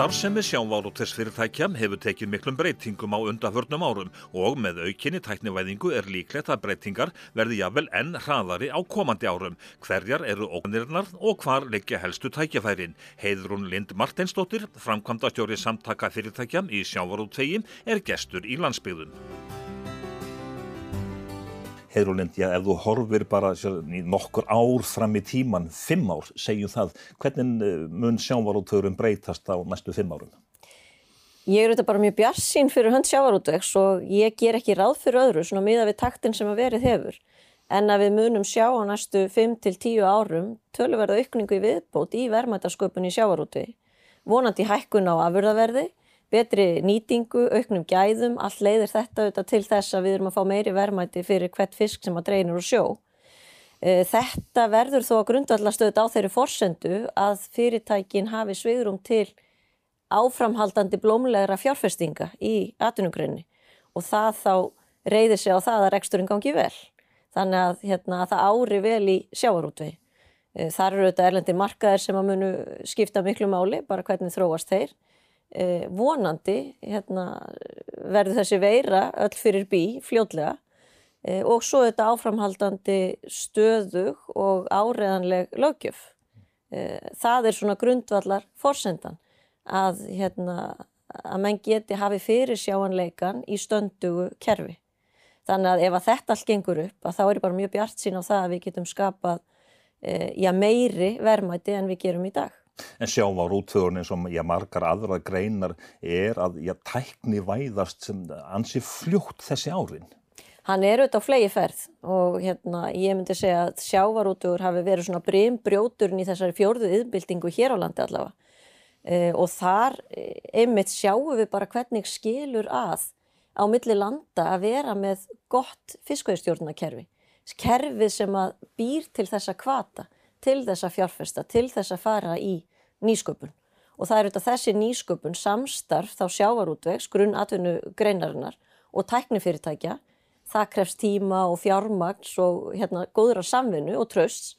Starfsemi sjávarútvegsfyrirtækja hefur tekið miklum breytingum á undaförnum árum og með aukinni tæknivæðingu er líklegt að breytingar verði jafnvel enn hraðari á komandi árum. Hverjar eru ógnirnar og hvar leggja helstu tækjafærin? Heiðrún Lind Marteinsdóttir, framkvæmda stjóri samtaka fyrirtækja í sjávarútvegi, er gestur í landsbyðun. Heiðrúlind, já, ef þú horfir bara í nokkur ár fram í tíman, fimm ár, segjum það, hvernig eh, mun sjávarútöðurum breytast á næstu fimm árum? Ég er auðvitað bara mjög bjarsín fyrir hönd sjávarútöðs og ég ger ekki ráð fyrir öðru, svona miða við taktin sem að verið hefur. En að við munum sjá á næstu 5-10 árum töluverða aukningu í viðbót í verðmætasköpun í sjávarútöði. Vonandi hækkun á afurðaverði betri nýtingu, auknum gæðum, allt leiðir þetta auðvitað til þess að við erum að fá meiri verðmæti fyrir hvert fisk sem að dreinur og sjó. Eh, þetta verður þó að grundvallast auðvitað á þeirri forsendu að fyrirtækin hafi svigrum til áframhaldandi blómlegra fjárfestinga í atvinnugrunni og það þá reyðir sig á það að reksturinn gangi vel. Þannig að, hérna, að það ári vel í sjáarútvei. Eh, þar eru auðvitað erlendir markaðir sem að munu skipta miklu máli, bara hvernig þróast þeir vonandi hérna, verður þessi veira öll fyrir bí fljóðlega eh, og svo þetta áframhaldandi stöðug og áreðanleg lögjöf. Eh, það er svona grundvallar forsendan að, hérna, að menn geti hafi fyrir sjáanleikan í stöndugu kerfi. Þannig að ef að þetta allt gengur upp að þá er bara mjög bjart sín á það að við getum skapað já, meiri verðmæti en við gerum í dag. En sjávar útföðurinn eins og já, margar aðra greinar er að já, tækni væðast sem ansi fljótt þessi árin. Hann er auðvitað á flegi ferð og hérna, ég myndi segja að sjávarútugur hafi verið svona brimbrjóturinn í þessari fjórðu yðbildingu hér á landi allavega. E, og þar e, einmitt sjáum við bara hvernig skilur að á milli landa að vera með gott fiskveistjórnakerfi. Kerfið sem að býr til þessa kvata, til þessa fjárfesta, til þessa fara í nýsköpun. Og það er auðvitað þessi nýsköpun samstarf þá sjávarútvegs, grunn atvinnu greinarinnar og tæknifyrirtækja. Það krefst tíma og fjármagns og hérna góðra samvinnu og trösts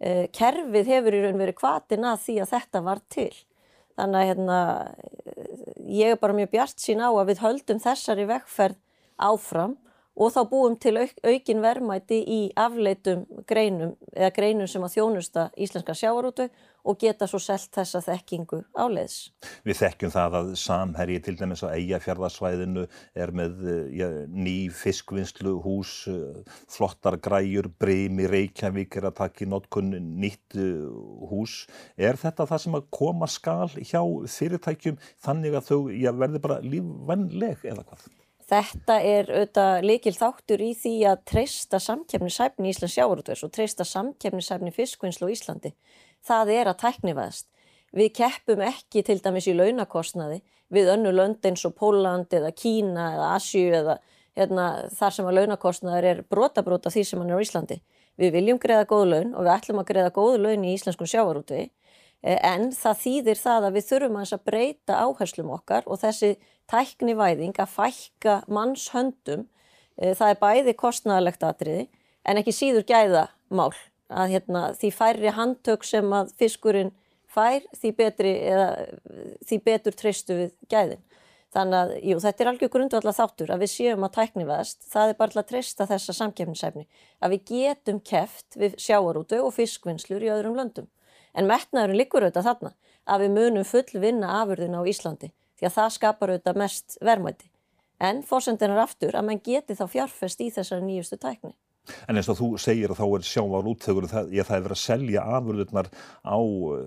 eh, kerfið hefur í raun verið kvatin að því að þetta var til. Þannig að hérna ég er bara mjög bjart sín á að við höldum þessari vekkferð áfram og þá búum til auk, aukin verðmæti í afleitum greinum eða greinum sem að þjónusta íslenska sjávarútu og geta svo selt þessa þekkingu áleiðs. Við þekkjum það að samherji til dæmis á eigafjörðarsvæðinu er með ja, ný fiskvinnslu hús, flottar græjur, breymi, Reykjavík er að taka í notkun nýtt hús. Er þetta það sem að koma skal hjá fyrirtækjum þannig að þau ja, verði bara lífvennleg eða hvað? Þetta er auðvitað likil þáttur í því að treysta samkefnisæfni í Íslands sjáurútvers og treysta samkefnisæfni fiskvinnslu í Íslandi. Það er að tæknivæðast. Við keppum ekki til dæmis í launakostnaði við önnu lönd eins og Póland eða Kína eða Asju eða hérna, þar sem að launakostnaðar er brotabróta því sem hann er á Íslandi. Við viljum greiða góð laun og við ætlum að greiða góð laun í íslenskum sjávarútvegi Eh, en það þýðir það að við þurfum að breyta áherslum okkar og þessi tæknivæðing að fækka mannshöndum, eh, það er bæði kostnæðalegt atriði en ekki síður gæðamál. Að, hérna, því færri handtök sem að fiskurinn fær því, betri, eða, því betur treystu við gæðin. Þannig að jú, þetta er algjör grundvallar þáttur að við séum að tæknivæðast, það er bara að treysta þessa samkefnisæfni, að við getum keft við sjáarútu og fiskvinnslur í öðrum löndum. En metnaðurinn liggur auðvitað þarna að við munum full vinna afurðin á Íslandi því að það skapar auðvitað mest verðmæti. En fórsendin er aftur að mann geti þá fjárfest í þessari nýjustu tækni. En eins og þú segir að þá er sjávar útþögur það, já, það er verið að selja afurðurnar á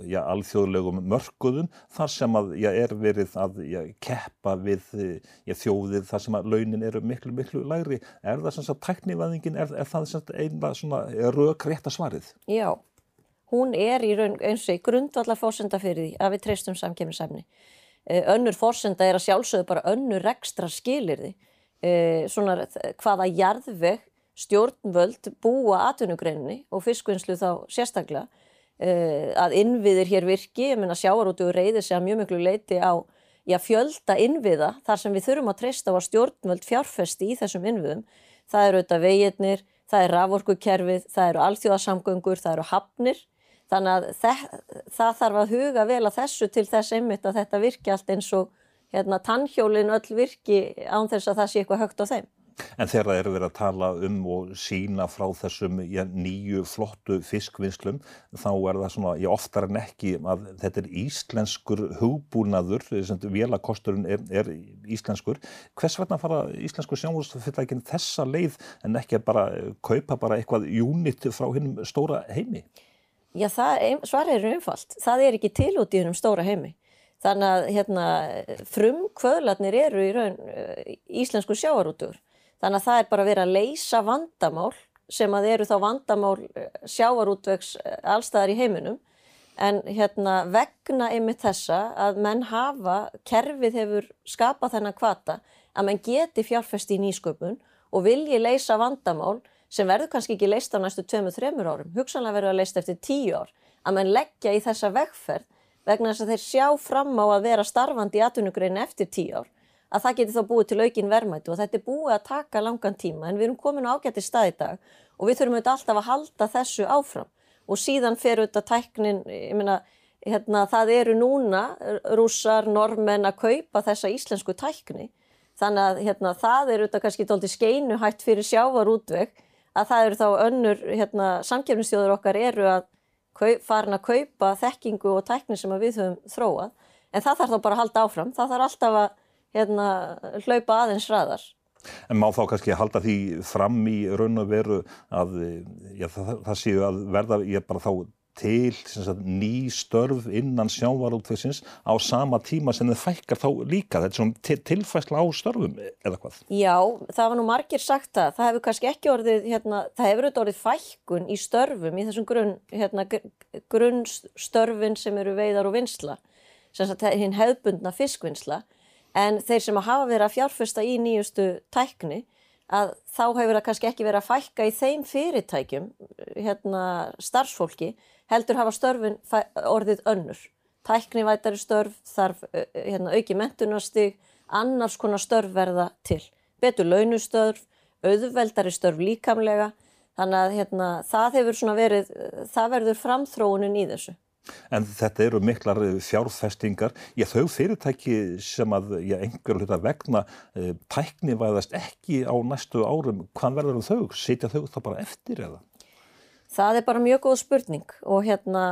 já, alþjóðlegum mörguðum þar sem að já, er verið að keppa við þjóðið þar sem að launin eru miklu, miklu lægri. Er það sem að tæknivæðingin, er, er það sem einna rökrétta svarið? Já hún er í raun eins og í grundvallar fórsenda fyrir því að við treystum samkjöfnisefni. Eh, önnur fórsenda er að sjálfsögðu bara önnur ekstra skilir því. Eh, svona hvaða jarðveg stjórnvöld búa atvinnugreininni og fiskvinnslu þá sérstaklega eh, að innviðir hér virki, ég menna sjáarútu reyðir sig að mjög miklu leiti á já, fjölda innviða þar sem við þurfum að treysta á að stjórnvöld fjárfesti í þessum innviðum. Það eru auðvitað veginnir, það er raforkukerfið, það eru alþjóðasamgöngur, það eru hafnir Þannig að það, það þarf að huga vel að þessu til þess einmitt að þetta virki allt eins og hérna, tannhjólin öll virki án þess að það sé eitthvað högt á þeim. En þegar það eru verið að tala um og sína frá þessum já, nýju flottu fiskvinnslum þá er það svona, ég oftar en ekki að þetta er íslenskur hugbúnaður, velakosturinn er, er íslenskur. Hvers vegna fara íslensku sjáumstofyrirtækin þessa leið en ekki bara kaupa bara eitthvað unit frá hinnum stóra heimi? Já, svarið er umfalt. Það er ekki til út í hinnum stóra heimi. Þannig að hérna, frum kvöðlarnir eru í raun uh, íslensku sjáarútur. Þannig að það er bara verið að leysa vandamál sem að eru þá vandamál uh, sjáarútvegs uh, allstæðar í heiminum. En hérna, vegna einmitt þessa að menn hafa, kerfið hefur skapað þennan kvata að menn geti fjárfest í nýsköpun og vilji leysa vandamál sem verður kannski ekki leist á næstu 2-3 árum. Hugsanlega verður að leist eftir 10 ár. Að menn leggja í þessa vegferð vegna þess að þeir sjá fram á að vera starfandi í atvinnugreinu eftir tíu ár að það geti þá búið til aukin verðmættu og þetta er búið að taka langan tíma en við erum komin á ágætti stað í dag og við þurfum auðvitað alltaf að halda þessu áfram. Og síðan fer auðvitað tæknin, ég meina, hérna, það eru núna rússar, normenn að kaupa þessa íslensku tækni. Þannig að hérna, það eru auðvitað kannski doldið skeinuhætt fyrir sjávarútveg að það eru þá önnur hérna, samkjöfnistjóður okkar eru að farin að kaupa þekkingu og tækni sem við höfum þróað. En það þarf þá bara að halda áfram, það þarf alltaf að hérna, hlaupa aðeins ræðar. En má þá kannski halda því fram í raun og veru að já, það, það séu að verða, ég bara þá til sagt, ný störf innan sjávarútvegsins á sama tíma sem þið fækkar þá líka þetta er svona tilfæsla á störfum eða hvað? Já, það var nú margir sagt að það hefur kannski ekki orðið hérna, það hefur auðvitað orðið fækkun í störfum í þessum grunn, hérna, grunnstörfin sem eru veiðar og vinsla sem sagt hinn hefðbundna fiskvinsla en þeir sem hafa verið að fjárfesta í nýjustu tækni að þá hefur það kannski ekki verið að fækka í þeim fyrirtækjum hérna starfsfólki heldur hafa störfin orðið önnur. Tæknivætari störf þarf hérna, auki mentunastig, annars konar störf verða til. Betur launustörf, auðveldari störf líkamlega, þannig að hérna, það verið, það verður framþróunin í þessu. En þetta eru miklar fjárfestingar. Ég þau fyrirtæki sem að einhverju hluta vegna e, tæknivæðast ekki á næstu árum, hvað verður þau? Sitja þau þá bara eftir eða? Það er bara mjög góð spurning og hérna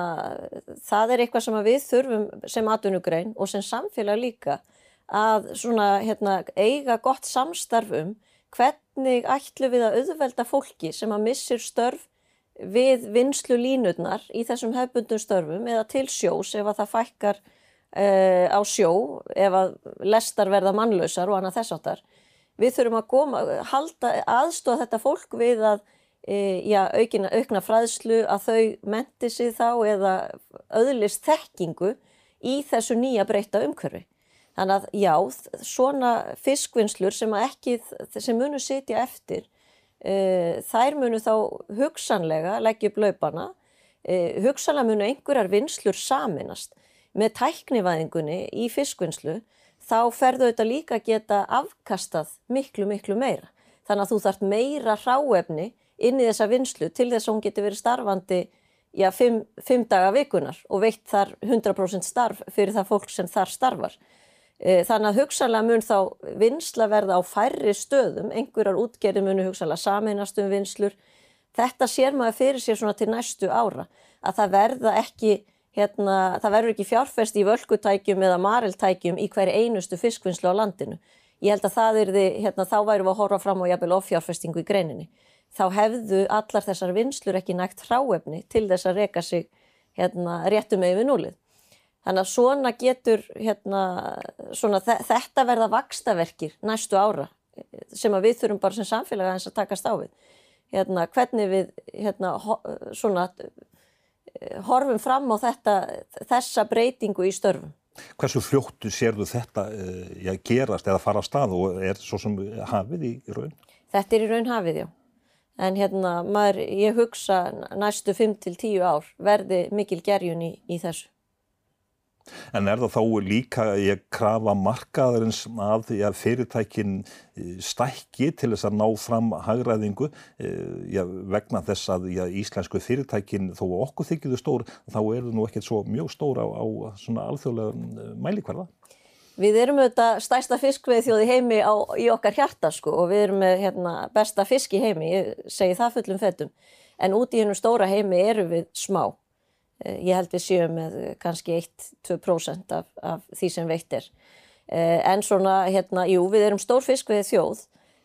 það er eitthvað sem við þurfum sem atvinnugrein og sem samfélag líka að svona hérna eiga gott samstarfum hvernig ætlu við að auðvelda fólki sem að missir störf við vinslu línutnar í þessum hefbundum störfum eða til sjós ef að það fækkar uh, á sjó ef að lestar verða mannlausar og annað þess áttar. Við þurfum að koma, halda, aðstofa þetta fólk við að e, já, aukina, aukna fræðslu að þau menti sig þá eða öðlist þekkingu í þessu nýja breyta umhverfi. Þannig að já, svona fiskvinnslur sem, sem munu sitja eftir, þær munu þá hugsanlega leggja upp laupana, e, hugsanlega munu einhverjar vinnslur saminast með tæknivæðingunni í fiskvinnslu, þá ferðu þetta líka geta afkastað miklu, miklu meira. Þannig að þú þart meira ráefni inn í þessa vinslu til þess að hún geti verið starfandi já, fimm, fimm daga vikunar og veitt þar 100% starf fyrir það fólk sem þar starfar. E, þannig að hugsanlega mun þá vinsla verða á færri stöðum, einhverjar útgerði munu hugsanlega sameinast um vinslur. Þetta sér maður fyrir sér svona til næstu ára, að það verða ekki, hérna, það verður ekki fjárfest í völkutækjum eða mariltækjum í hverju einustu fiskvinnslu á landinu. Ég held að það er því, hérna, þá værum við að horfa fram á jafnvel offjárfestingu í greininni þá hefðu allar þessar vinslur ekki nægt hráefni til þess að reyka sig hérna, réttum með við núlið. Þannig að svona getur hérna, svona, þetta verða vakstaverkir næstu ára sem við þurfum bara sem samfélag að takast á við. Hérna, hvernig við hérna, svona, horfum fram á þetta, þessa breytingu í störfum. Hversu fljóttu sérðu þetta uh, ja, gerast eða fara á stað og er svo sem hafið í raun? Þetta er í raun hafið, já en hérna maður, ég hugsa næstu 5-10 ár verði mikil gerjun í, í þessu. En er það þá líka ég krafa markaðarins að ja, fyrirtækin eh, stækki til þess að ná fram hagræðingu ja, vegna þess að ja, íslensku fyrirtækin þó okkur þykjuðu stór þá eru nú ekkert svo mjög stór á, á svona alþjóðlega mælikvarða? Við erum auðvitað stærsta fiskveið þjóði heimi á, í okkar hjarta sko og við erum með hérna, besta fisk í heimi, ég segi það fullum fettum, en út í hennum stóra heimi erum við smá. Eh, ég held við séum með kannski 1-2% af, af því sem veitt er. Eh, en svona, hérna, jú, við erum stór fiskveið þjóð,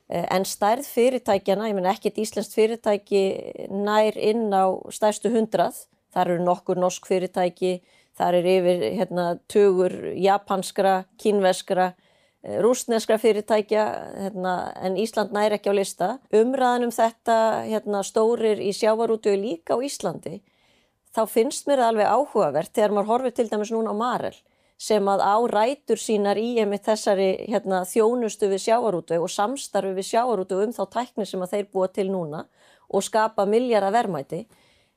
eh, en stærð fyrirtækjana, ég menn ekkert íslenskt fyrirtæki nær inn á stærstu hundrað, þar eru nokkur norsk fyrirtæki, þar er yfir hérna, tugur japanskra, kínveskra, eh, rúsneskra fyrirtækja hérna, en Ísland næri ekki á lista. Umræðan um þetta hérna, stórir í sjávarútu líka á Íslandi þá finnst mér það alveg áhugavert þegar maður horfið til dæmis núna á Marel sem að á rætur sínar í emitt þessari hérna, þjónustu við sjávarútu og samstarfi við sjávarútu um þá tækni sem að þeir búa til núna og skapa miljara verðmæti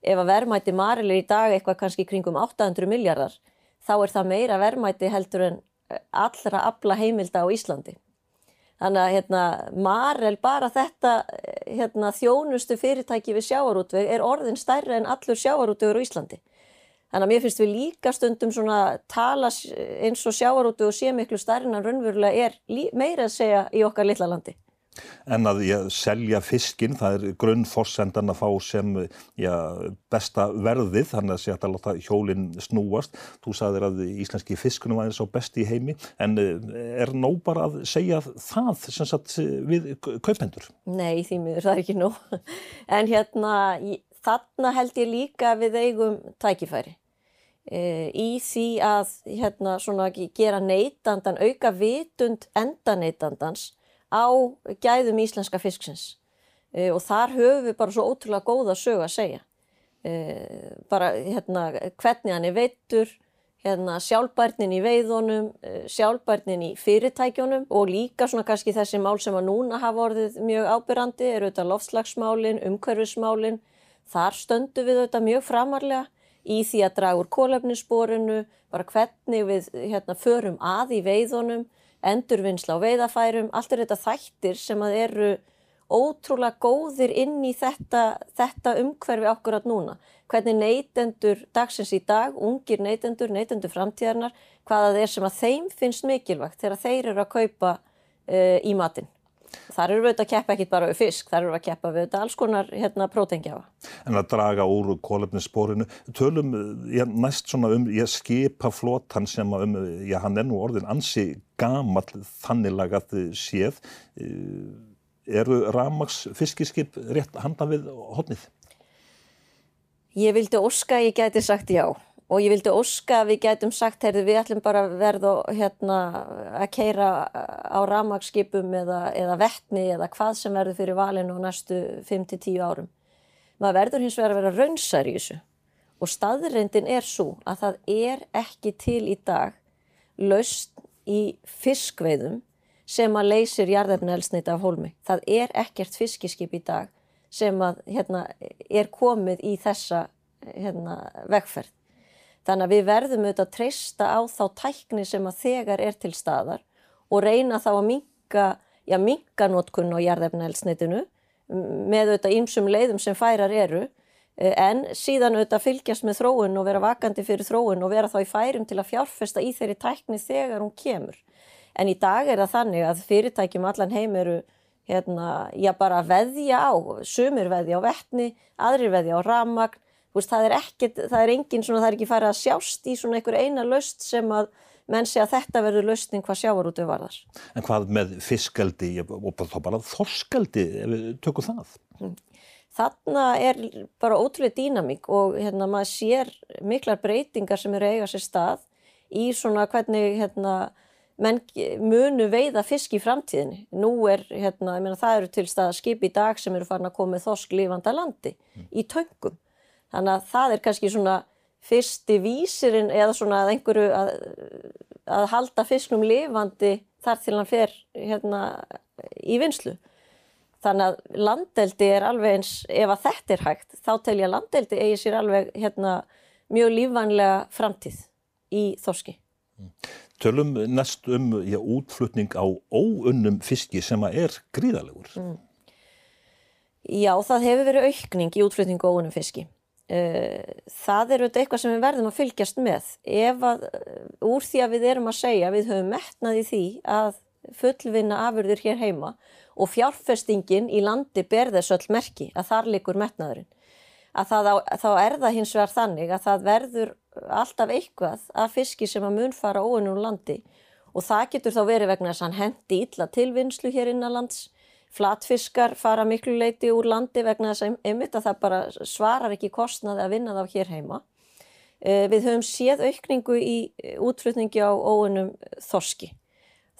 ef að verðmæti Marel er í dag eitthvað kannski kringum 800 miljardar þá er það meira verðmæti heldur en eh, allra abla heimilda á Íslandi. Þannig að hérna, Marel bara þetta eh, hérna, þjónustu fyrirtæki við sjávarútveg er orðin stærra en allur sjávarútvegur á Íslandi. Þannig að mér finnst við líka stundum svona tala eins og sjávarútveg og sé miklu stærra en raunverulega er meira að segja í okkar litla landi. En að já, selja fiskin, það er grunnforsendan að fá sem já, besta verðið, þannig að að láta hjólinn snúast. Þú sagðir að íslenski fiskunum væri svo besti í heimi, en eh, er nóg bara að segja það sagt við kaupendur? Nei, því miður það er ekki nóg. En hérna, þarna held ég líka við eigum tækifæri. E, í því að hérna, gera neytandan, auka vitund enda neytandans á gæðum íslenska fisksins e, og þar höfum við bara svo ótrúlega góða sög að segja. E, bara hérna hvernig hann er veittur, hérna sjálfbærnin í veiðunum, e, sjálfbærnin í fyrirtækjunum og líka svona kannski þessi mál sem að núna hafa orðið mjög ábyrrandi eru auðvitað loftslagsmálin, umhverfismálin. Þar stöndu við auðvitað mjög framarlega í því að draga úr kólefnissporinu, bara hvernig við hérna förum að í veiðunum endurvinnsla á veiðafærum, allt er þetta þættir sem að eru ótrúlega góðir inn í þetta, þetta umhverfi okkur átt núna. Hvernig neytendur dagsins í dag, ungir neytendur, neytendur framtíðarnar, hvaða er sem að þeim finnst mikilvægt þegar þeir eru að kaupa uh, í matinn. Þar eru við auðvitað að keppa ekkit bara við fisk, þar eru við að keppa við alls konar hérna, prótengjafa. En að draga úr kólefnissporinu, tölum ég næst svona um, ég skipa flotan sem að um, já hann er nú orðin ansi gamall þannig að þið séð, eh, eru Ramags fiskiskip rétt handa við hodnið? Ég vildi óska ég gæti sagt já og ég vildi óska að við gætum sagt heyrðu við ætlum bara að verða hérna, að keira á ramagskipum eða, eða vettni eða hvað sem verður fyrir valinu á næstu 5-10 árum. Maður verður hins vegar að vera raunsar í þessu og staðrindin er svo að það er ekki til í dag laust í fiskveiðum sem að leysir jarðefni elsnita af hólmi. Það er ekkert fiskiskip í dag sem að hérna, er komið í þessa hérna, vegferð. Þannig að við verðum auðvitað að treysta á þá tækni sem að þegar er til staðar og reyna þá að minka, já minka notkunn á jarðefnaelsnitinu með auðvitað ýmsum leiðum sem færar eru e, en síðan auðvitað fylgjast með þróun og vera vakandi fyrir þróun og vera þá í færum til að fjárfesta í þeirri tækni þegar hún kemur. En í dag er það þannig að fyrirtækjum allan heim eru hérna, já bara veðja á, sumir veðja á vettni, aðrir veðja á ramagn veist, það er ekkert, það er engin svona, það er ekki farið að sjást í svona einhver eina löst sem að menn sé að þetta verður löstning hvað sjávar út við varðar. En hvað með fiskaldi og þá bara þorskaldi, tökum það? Mm. Þarna er bara ótrúlega dýnamík og hérna maður sér miklar breytingar sem eru eiga sér stað í svona hvernig hérna menn munu veiða fisk í framtíðinni. Nú er, hérna, ég meina það eru til stað skip í dag sem eru farin að koma með þorsk lífanda landi mm. í töngum Þannig að það er kannski svona fyrsti vísirinn eða svona að einhverju að, að halda fisknum lifandi þar til hann fer hérna í vinslu. Þannig að landeldi er alveg eins, ef að þetta er hægt, þá tel ég að landeldi eigi sér alveg hérna mjög lífanlega framtíð. í þorski. Tölum næst um já, útflutning á óunnum fiski sem að er gríðalegur. Mm. Já, það hefur verið aukning í útflutning á óunnum fiski. Eh, það er auðvitað eitthvað sem við verðum að fylgjast með. Ef að úr því að við erum að segja við höfum metnað í því að fullvinna afurður hér heima og fjárfestingin í landi ber þess öll merki að þar likur metnaðurinn. Að það, þá er það hins vegar þannig að það verður alltaf eitthvað af fiski sem að mun fara óunnum landi og það getur þá verið vegna þess að hann hendi illa tilvinnslu hér innanlands. Flatfiskar fara miklu leiti úr landi vegna þess að einmitt að það bara svarar ekki kostnaði að vinna þá hér heima. Eh, við höfum séð aukningu í útflutningi á óunnum þorski.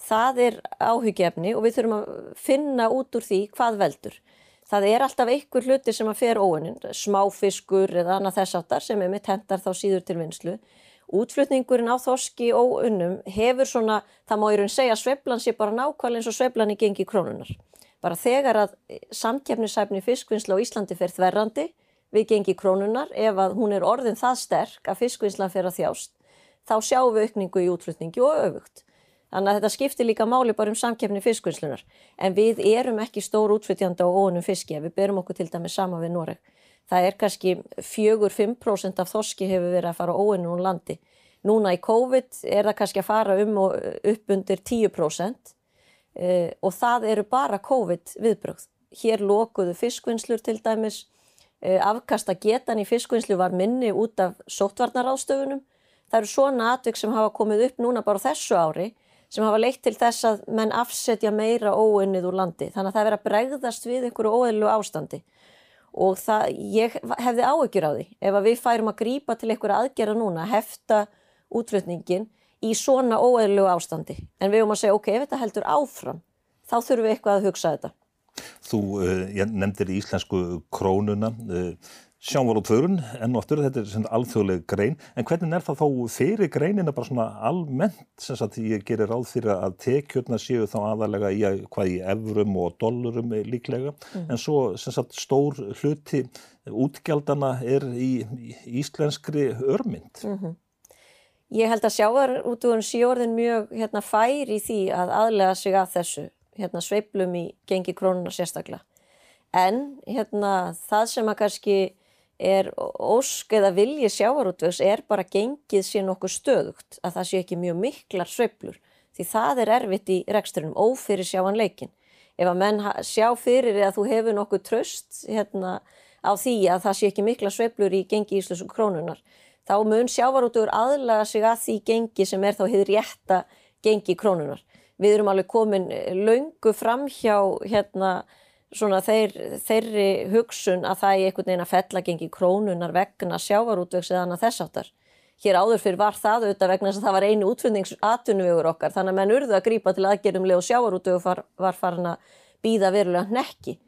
Það er áhugjefni og við þurfum að finna út úr því hvað veldur það er alltaf einhver hluti sem að fer óunin, smáfiskur eða annað þess áttar sem er mitt hendar þá síður til vinslu. Útflutningurinn á þorski óunnum hefur svona, það má í raun segja sveiflan sé bara nákvæmlega eins og sveiflan í gengi krónunar. Bara þegar að samkjafnisæfni fiskvinnsla á Íslandi fer þverrandi við gengi krónunar, ef að hún er orðin það sterk að fiskvinnslan fer að þjást, þá sjáum við aukningu í útflutningi og öfugt. Þannig að þetta skiptir líka máli bara um samkefni fiskvinnslunar. En við erum ekki stór útflytjanda á óunum fiski ef við berum okkur til dæmi sama við Noreg. Það er kannski 4-5% af þoski hefur verið að fara óunum úr landi. Núna í COVID er það kannski að fara um og upp undir 10% eh, og það eru bara COVID viðbrögð. Hér lokuðu fiskvinnslur til dæmis, eh, afkasta getan í fiskvinnslu var minni út af sótvarnaráðstöfunum. Það eru svona atvik sem hafa komið upp núna bara þessu ári sem hafa leitt til þess að menn afsetja meira óunnið úr landi. Þannig að það er að bregðast við einhverju óeðlu ástandi og það, ég hefði áökjur á því ef við færum að grýpa til einhverju aðgerða núna, hefta útflutningin í svona óeðlu ástandi. En við höfum að segja, ok, ef þetta heldur áfram, þá þurfum við eitthvað að hugsa þetta. Þú uh, nefndir í íslensku krónuna, uh, sjávarútvörun enn og aftur, þetta er svona alþjóðleg grein, en hvernig er það þá fyrir greinina bara svona almennt sem að ég gerir ráð fyrir að tekjurna séu þá aðalega í að hvað í evrum og dollurum líklega, mm. en svo sem sagt stór hluti útgjaldana er í, í íslenskri örmynd. Mm -hmm. Ég held að sjávarútvörun sjóðin mjög hérna, fær í því að aðlega sig að þessu hérna, sveiplum í gengi krónuna sérstaklega. En hérna, það sem að kannski er ósk eða vilji sjávarútvegs er bara gengið sér nokkuð stöðugt að það sé ekki mjög miklar sveiflur því það er erfitt í reksturinnum ófyrir sjáanleikin. Ef að menn sjá fyrir eða þú hefur nokkuð tröst hérna, á því að það sé ekki mikla sveiflur í gengi íslensku krónunar þá mun sjávarútvegur aðlaga sig að því gengi sem er þá hefur rétta gengi krónunar. Við erum alveg komin laungu fram hjá hérna svona þeir, þeirri hugsun að það er einhvern veginn að fellagengi krónunar vegna sjávarútvegs eða annað þess áttar. Hér áður fyrir var það auðvitað vegna þess að það var einu útflutningsatvinnuvegur okkar þannig að menn urðu að grýpa til aðgerðumlega og sjávarútvegu var, var farin að býða verulega nekki.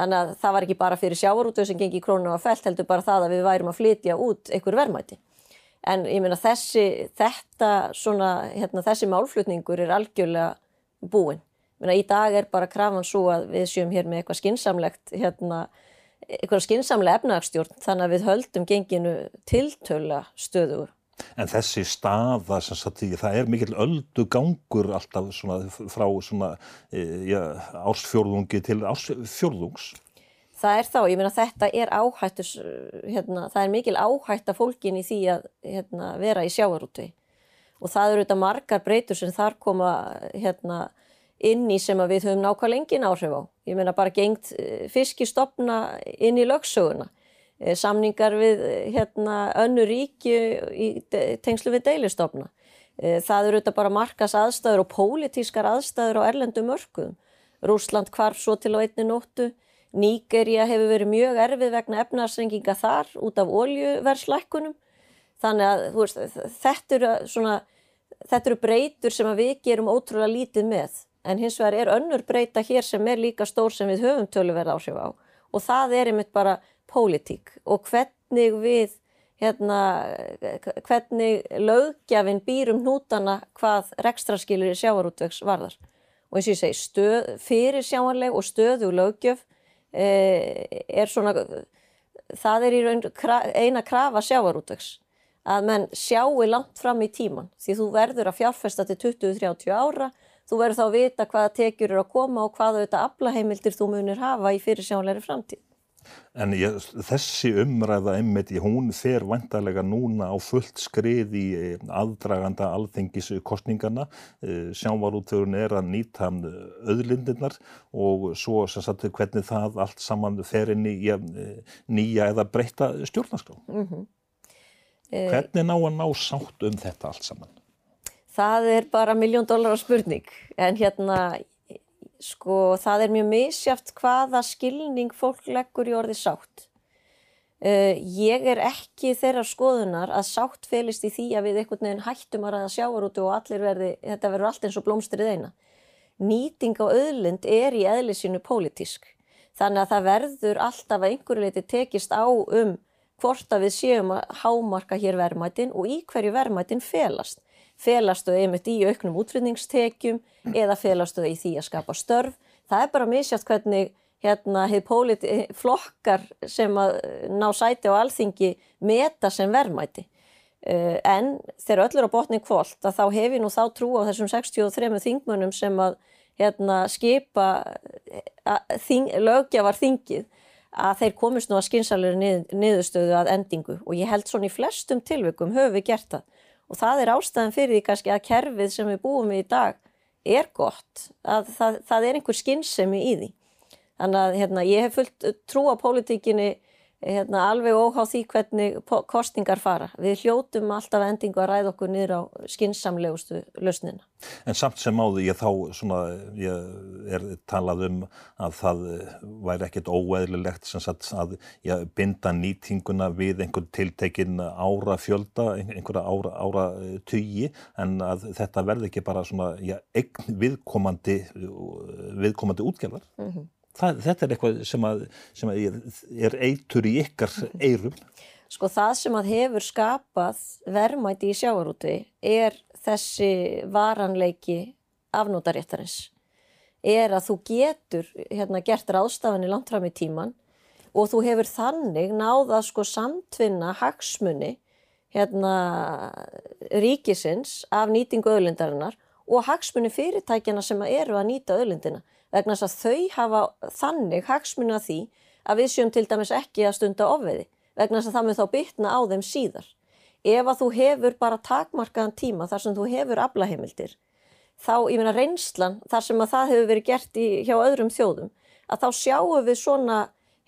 Þannig að það var ekki bara fyrir sjávarútvegu sem gengi krónu á felt heldur bara það að við værum að flytja út einhver verðmæti. En ég meina þessi, þetta svona, hérna, þessi málflutningur er algjörlega búinn. Menna, í dag er bara krafan svo að við sjöum hér með eitthvað skinsamlegt, hérna, eitthvað skinsamlega efnagstjórn þannig að við höldum genginu tiltöla stöður. En þessi staða, sagt, það er mikil öldu gangur alltaf svona, frá svona, e, ja, ársfjörðungi til ársfjörðungs. Það er þá, ég meina þetta er áhættus, hérna, það er mikil áhætta fólkin í því að hérna, vera í sjávarúti og það eru þetta margar breytur sem þar koma hérna inn í sem við höfum nákvæmlega engin áhrif á. Ég meina bara gengt eh, fiskistofna inn í lögsöguna, samningar við eh, hérna, önnu ríki í tengslu við deilistofna. Það eru þetta bara markas aðstæður og pólitískar aðstæður á erlendu mörgum. Rúsland kvarf svo til á einni nóttu. Nígerja hefur verið mjög erfið vegna efnarsrenginga þar út af oljuverslækkunum. Þannig að veist, þetta, eru svona, þetta eru breytur sem við gerum ótrúlega lítið með en hins vegar er önnur breyta hér sem er líka stór sem við höfum töluverð áhrif á og það er einmitt bara pólitík og hvernig við hérna, hvernig lögjafinn býrum nútana hvað rekstraskilir í sjávarútvegs varðar og eins og ég segi stöð, fyrir sjáanleg og stöðu lögjöf eh, er svona það er í raun eina krafa sjávarútvegs að menn sjáu langt fram í tíman því þú verður að fjárfesta til 20-30 ára, þú verður þá að vita hvaða tekjur eru að koma og hvaða auðvitað aflaheimildir þú munir hafa í fyrirsjónleiri framtíð. En ég, þessi umræða einmitt, hún fer vantarlega núna á fullt skrið í eh, aðdraganda alþengiskostningana. Eh, sjávarútvörun er að nýta öðlindirnar og svo sagt, hvernig það allt saman fer inn í ja, eh, nýja eða breyta stjórnarskrá. Mm -hmm. Hvernig ná að ná sátt um þetta allt saman? Það er bara miljón dólar á spurning en hérna sko það er mjög misjáft hvaða skilning fólk leggur í orði sátt. Uh, ég er ekki þeirra skoðunar að sátt felist í því að við einhvern veginn hættum að ræða sjávarútu og allir verði, þetta verður allt eins og blómstrið eina. Nýting á öðlind er í eðlisínu pólitísk. Þannig að það verður alltaf að einhverju leiti tekist á um hvort að við séum að hámarka hér verðmætin og í hverju verðmætin felast felastu einmitt í auknum útflutningstekjum eða felastu í því að skapa störf. Það er bara misjátt hvernig hérna flokkar sem að ná sæti á alþingi meta sem verðmæti. Uh, en þegar öllur á botni kvólt að þá hef ég nú þá trú á þessum 63 þingmönnum sem að hérna, skipa þing, lögjafar þingið að þeir komist nú að skynsalega nið, niðurstöðu að endingu og ég held svona í flestum tilveikum höfum við gert það og það er ástæðan fyrir því kannski að kerfið sem við búum við í dag er gott, að það, það er einhver skinnsemi í því. Þannig að hérna, ég hef fullt trú á pólitíkinni hérna, alveg óhá því hvernig kostingar fara. Við hljótum alltaf endingu að ræða okkur niður á skinsamlegustu lausnina. En samt sem áður ég þá svona, ég er talað um að það væri ekkert óeðlilegt sagt, að ég binda nýtinguna við einhvern tiltekinn ára fjölda, einhverja ára, ára tugi en að þetta verði ekki bara svona, já, eign viðkomandi, viðkomandi útgjörðar. Mm -hmm. Það, þetta er eitthvað sem, að, sem að er eitur í ykkar eirum. Sko það sem að hefur skapað verðmæti í sjáarúti er þessi varanleiki afnótaréttarins. Er að þú getur hérna, gert ráðstafanir langt fram í tíman og þú hefur þannig náða sko samtvinna hagsmunni hérna, ríkisins af nýtingu öðlindarinnar og hagsmunni fyrirtækjana sem eru að nýta öðlindina vegna þess að þau hafa þannig hagsmunna því að við sjöum til dæmis ekki að stunda ofveði vegna þess að það mun þá bytna á þeim síðar. Ef að þú hefur bara takmarkaðan tíma þar sem þú hefur aflaheimildir, þá, ég meina reynslan, þar sem að það hefur verið gert í, hjá öðrum þjóðum, að þá sjáum við svona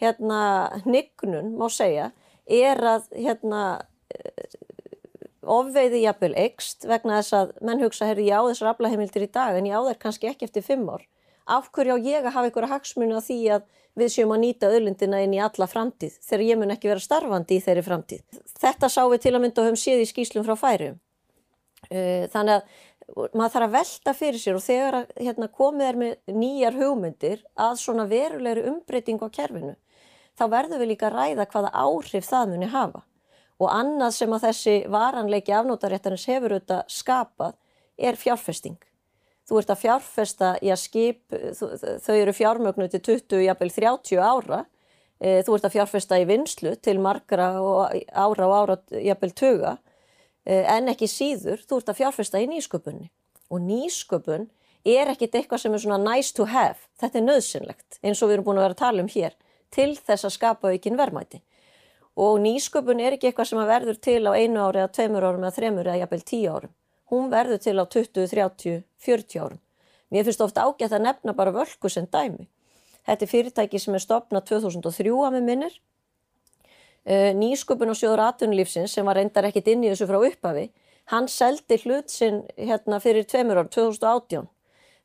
hérna hnignun, má segja, er að hérna ofveiði jafnvel ekst vegna þess að menn hugsa, herri, ég á þessar aflaheimildir í dag en ég á þær kannski ekki eftir fimm ár af hverju á ég að hafa einhverja hagsmunu á því að við séum að nýta öllundina inn í alla framtíð þegar ég mun ekki vera starfandi í þeirri framtíð. Þetta sá við til að mynda og höfum séð í skýslum frá færum. Uh, þannig að maður þarf að velta fyrir sér og þegar að, hérna, komið er með nýjar hugmyndir að svona verulegri umbreyting á kerfinu þá verður við líka að ræða hvaða áhrif það muni hafa og annað sem að þessi varanleiki afnótaréttarins hefur auðvitað skapað er fjárfesting þú ert að fjárfesta í að skip, þau eru fjármögnu til 20, jafnvel 30 ára, e, þú ert að fjárfesta í vinslu til margra ára og ára, jafnvel tuga, e, en ekki síður, þú ert að fjárfesta í nýsköpunni. Og nýsköpun er ekkit eitthvað sem er svona nice to have, þetta er nöðsynlegt, eins og við erum búin að vera að tala um hér, til þess að skapa aukinn verðmæti. Og nýsköpun er ekki eitthvað sem að verður til á einu ári eða tveimur árum eða þremur eða jafnvel tíu árum hún verður til á 20, 30, 40 árum. Mér finnst ofta ágætt að nefna bara völku sem dæmi. Þetta er fyrirtæki sem er stopnað 2003 að með minnir. Eh, nýsköpun og sjóður atvinnulífsins sem var reyndar ekkit inn í þessu frá upphafi, hann seldi hlut sinn hérna fyrir tveimur ár, 2018.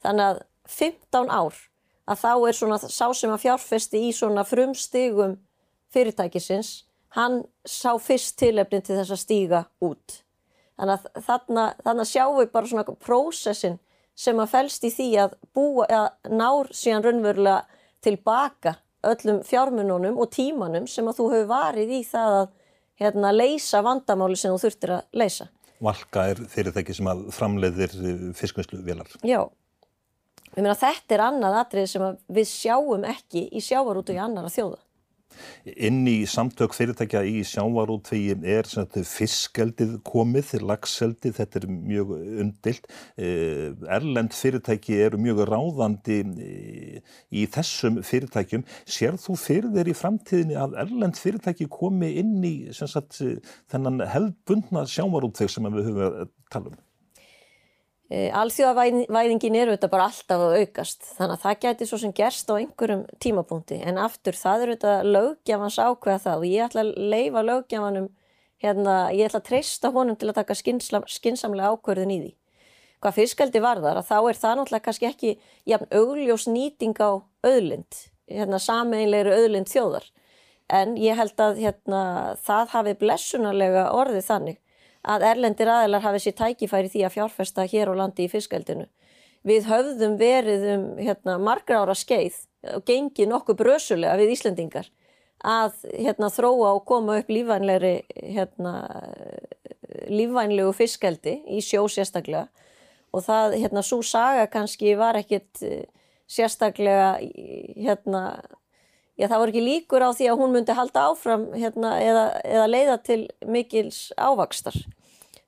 Þannig að 15 ár að þá er svona sá sem að fjárfesti í svona frumstigum fyrirtækisins, hann sá fyrst tilefnin til þess að stíga út. Þannig að þarna, þarna sjáum við bara svona prósessin sem að fælst í því að búa, að nár síðan raunverulega tilbaka öllum fjármununum og tímanum sem að þú hefur varið í það að hérna, leysa vandamáli sem þú þurftir að leysa. Valka er fyrirtæki sem að framleiðir fiskvinnslu vilar. Já, ég meina þetta er annað atrið sem við sjáum ekki í sjávarútu í annara þjóða. Inn í samtök fyrirtækja í sjávarútvegi er fiskeldið komið, lagseldið, þetta er mjög undilt. Eh, erlend fyrirtæki eru mjög ráðandi eh, í þessum fyrirtækjum. Sér þú fyrir þeir í framtíðinni að erlend fyrirtæki komi inn í sagt, þennan hefðbundna sjávarútveg sem við höfum að tala um? Eh, alþjóðavæðingin eru þetta bara alltaf að aukast. Þannig að það gæti svo sem gerst á einhverjum tímapunkti. En aftur það eru þetta lögjafans ákveða það og ég ætla að leifa lögjafanum hérna, ég ætla að treysta honum til að taka skinsamlega ákverðin í því. Hvað fiskaldi varðar að þá er það náttúrulega kannski ekki jafn augljós nýting á öðlind, hérna sameinleiri öðlind þjóðar. En ég held að hérna, það hafi blessunarlega orðið þannig að erlendir aðelar hafi sér tækifæri því að fjárfesta hér á landi í fiskaldinu. Við höfðum verið um hérna, margra ára skeið og gengið nokkuð brösulega við Íslandingar að hérna, þróa og koma upp lífvænlegri hérna, lífvænlegu fiskaldi í sjó sérstaklega og það, hérna, svo saga kannski var ekkit eh, sérstaklega hérna Já, það voru ekki líkur á því að hún myndi halda áfram hérna, eða, eða leiða til mikils ávakstar.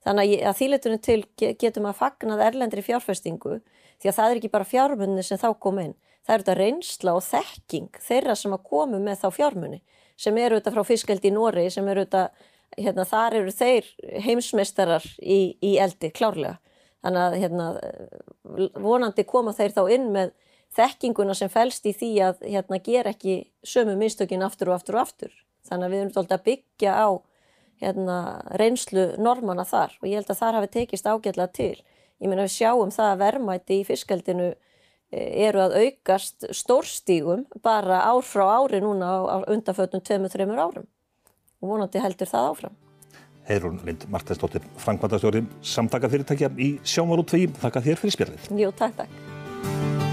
Þannig að þýletunum til getum að fagnað erlendri fjárfestingu því að það er ekki bara fjármunni sem þá kom inn. Það eru þetta reynsla og þekking þeirra sem að komu með þá fjármunni sem eru þetta frá fiskaldi í Nóri sem eru þetta, hérna, þar eru þeir heimsmeistarar í, í eldi klárlega. Þannig að hérna, vonandi koma þeir þá inn með þekkinguna sem fælst í því að hérna, gera ekki sömu mistökin aftur og aftur og aftur. Þannig að við erum alltaf að byggja á hérna, reynslu normana þar og ég held að þar hafi tekist ágætlega til. Ég meina við sjáum það að verðmætti í fiskaldinu eh, eru að aukast stórstígum bara ár frá ári núna á undanfötnum 2-3 árum og vonandi heldur það áfram. Heirun Lind Marteinsdóttir, Frankvandastjóri, samtaka fyrirtækja í Sjámarútvegi. Þakka þér fyrir spjallið. Jú, takk, takk.